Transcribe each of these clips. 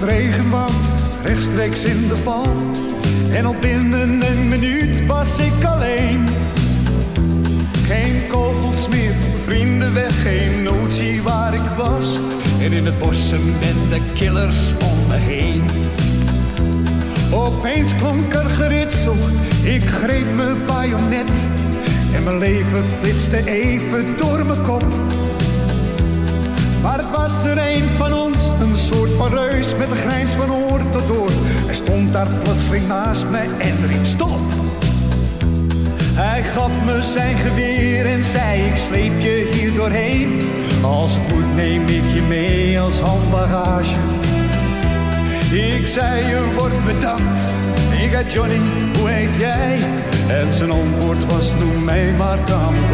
het regenwoud, rechtstreeks in de val. En al binnen een minuut was ik alleen. Geen kogels meer, vrienden weg, geen notie waar ik was. En in het bos een bende killers om me heen. Opeens klonk er geritsel, ik greep mijn bajonet. En mijn leven flitste even door mijn kop. Maar het was er een van ons, een soort van reus met een grijns van oor tot oor. Hij stond daar plotseling naast me en riep stop. Hij gaf me zijn geweer en zei ik sleep je hier doorheen. Als het neem ik je mee als handbagage. Ik zei je wordt bedankt. Ik ga Johnny, hoe heet jij? En zijn antwoord was noem mij maar camouflage.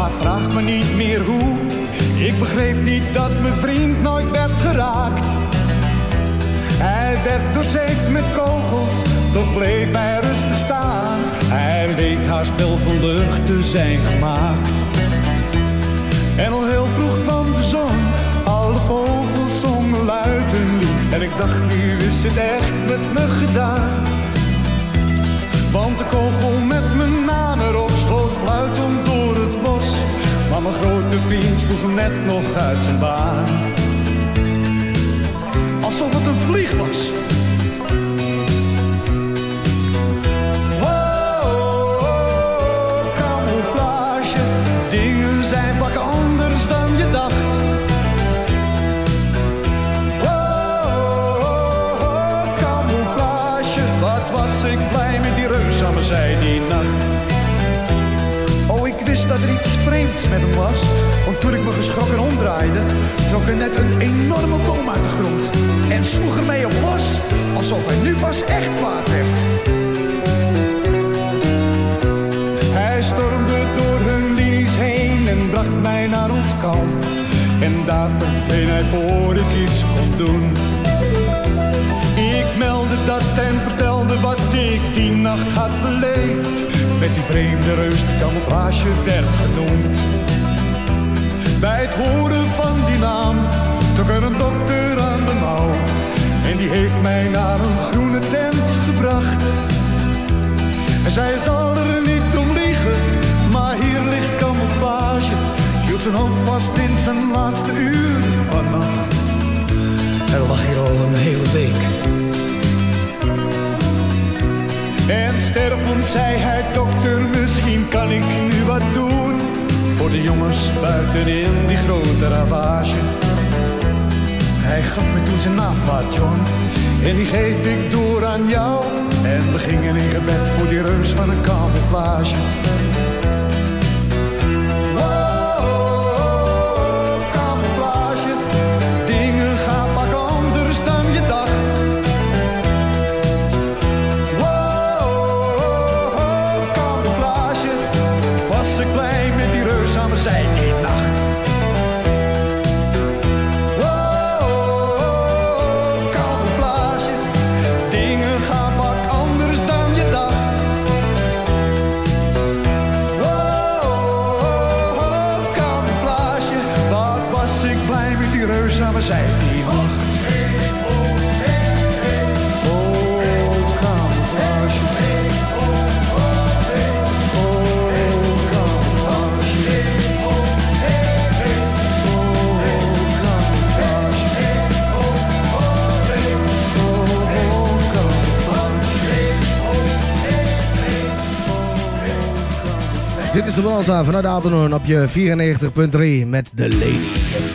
Maar vraag me niet meer hoe. Ik begreep niet dat mijn vriend nooit werd geraakt. Hij werd doorzeefd met kogels, toch bleef hij rustig staan. Hij leek haast wel lucht te zijn gemaakt. En al heel vroeg kwam de zon, alle vogels zongen luid hun lied. En ik dacht, nu is het echt met me gedaan. Want de kogel met mijn Maar mijn grote vriend sloeg net nog uit zijn baan. Alsof het een vlieg was. Wow, camouflage. Dingen zijn vaak anders dan je dacht. Wow, camouflage. Wat was ik blij met die reus aan zij die nacht. Dat er iets met hem was. Want toen ik me geschrokken omdraaide, trok er net een enorme boom uit de grond. En sloeg er mee op los, alsof hij nu pas echt kwaad werd. Hij stormde door hun linies heen en bracht mij naar ons kamp. En daar verdween hij voor ik iets kon doen. Ik meldde dat en vertelde wat ik die nacht had beleefd. Met die vreemde reus die camouflage werd genoemd. Bij het horen van die naam trok er een dokter aan de mouw. En die heeft mij naar een groene tent gebracht. En zij zal er niet om liegen, maar hier ligt camouflage. Hield zijn hoofd vast in zijn laatste uur van nacht. Hij lag hier al een hele week. En stervend zei hij, dokter, misschien kan ik nu wat doen. Voor de jongens buiten in die grote ravage. Hij gaf me toen zijn naamplaat, John. En die geef ik door aan jou. En we gingen in gebed voor die reus van een camouflage. Walsa vanuit Apeldoorn op je 94.3 met de Lady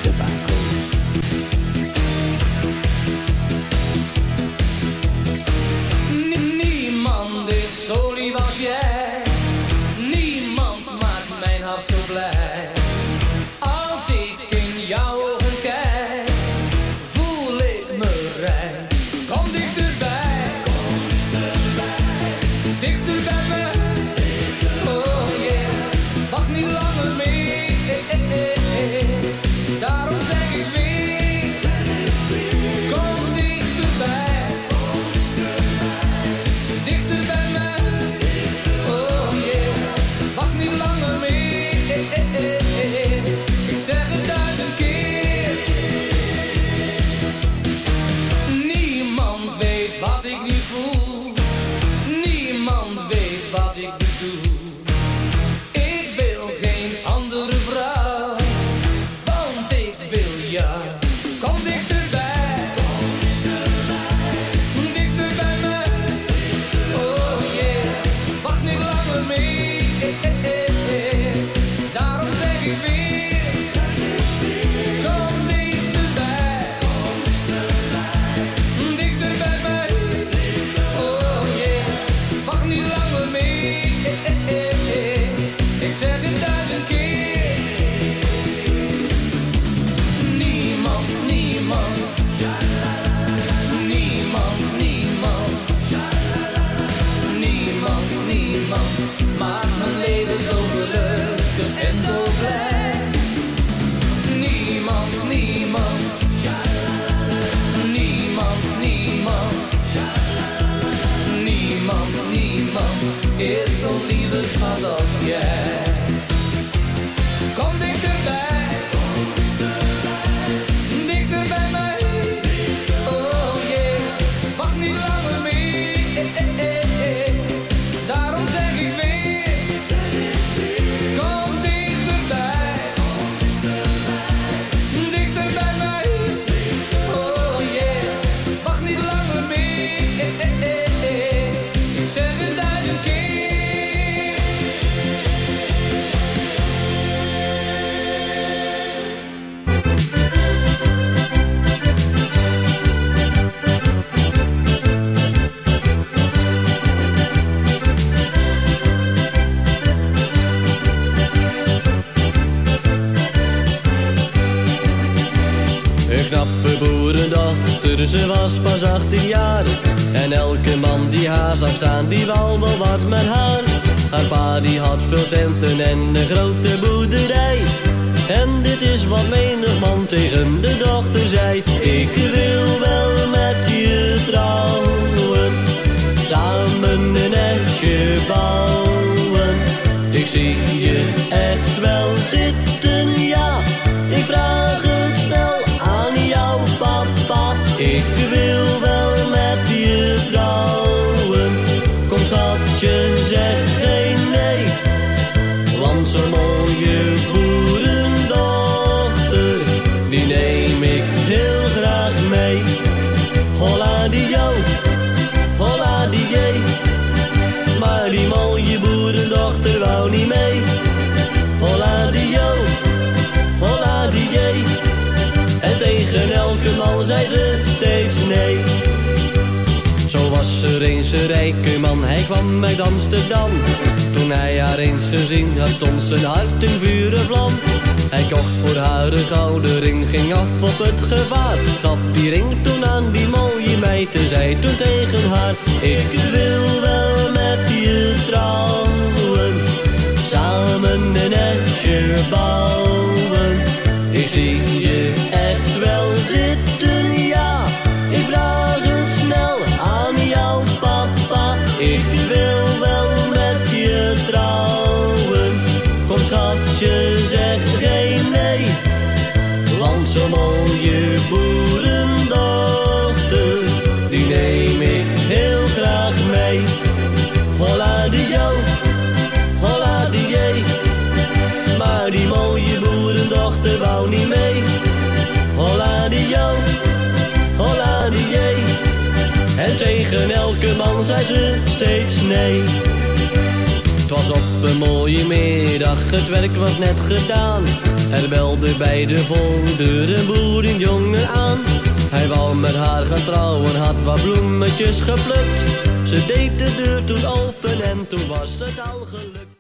ze was pas 18 jaar. En elke man die haar zag staan, die wou wel wat met haar. Haar pa die had veel centen en een grote boerderij. En dit is wat menig man tegen de dochter zei. Ik wil wel met je trouwen, samen een nestje bouwen. Ik zie je echt wel zitten, ja, ik vraag ze steeds nee. Zo was er eens een rijke man, hij kwam uit Amsterdam. Toen hij haar eens gezien had, stond zijn hart in vuur en vlam. Hij kocht voor haar een gouden ring, ging af op het gevaar. Gaf die ring toen aan die mooie meid en zei toen tegen haar... Ik wil wel met je trouwen, samen een nestje bouwen. Ik zie je elke man zei ze steeds nee. Het was op een mooie middag, het werk was net gedaan. Er belde bij de voordeur een boerenjongen aan. Hij wou met haar gaan trouwen, had wat bloemetjes geplukt. Ze deed de deur toen open en toen was het al gelukt.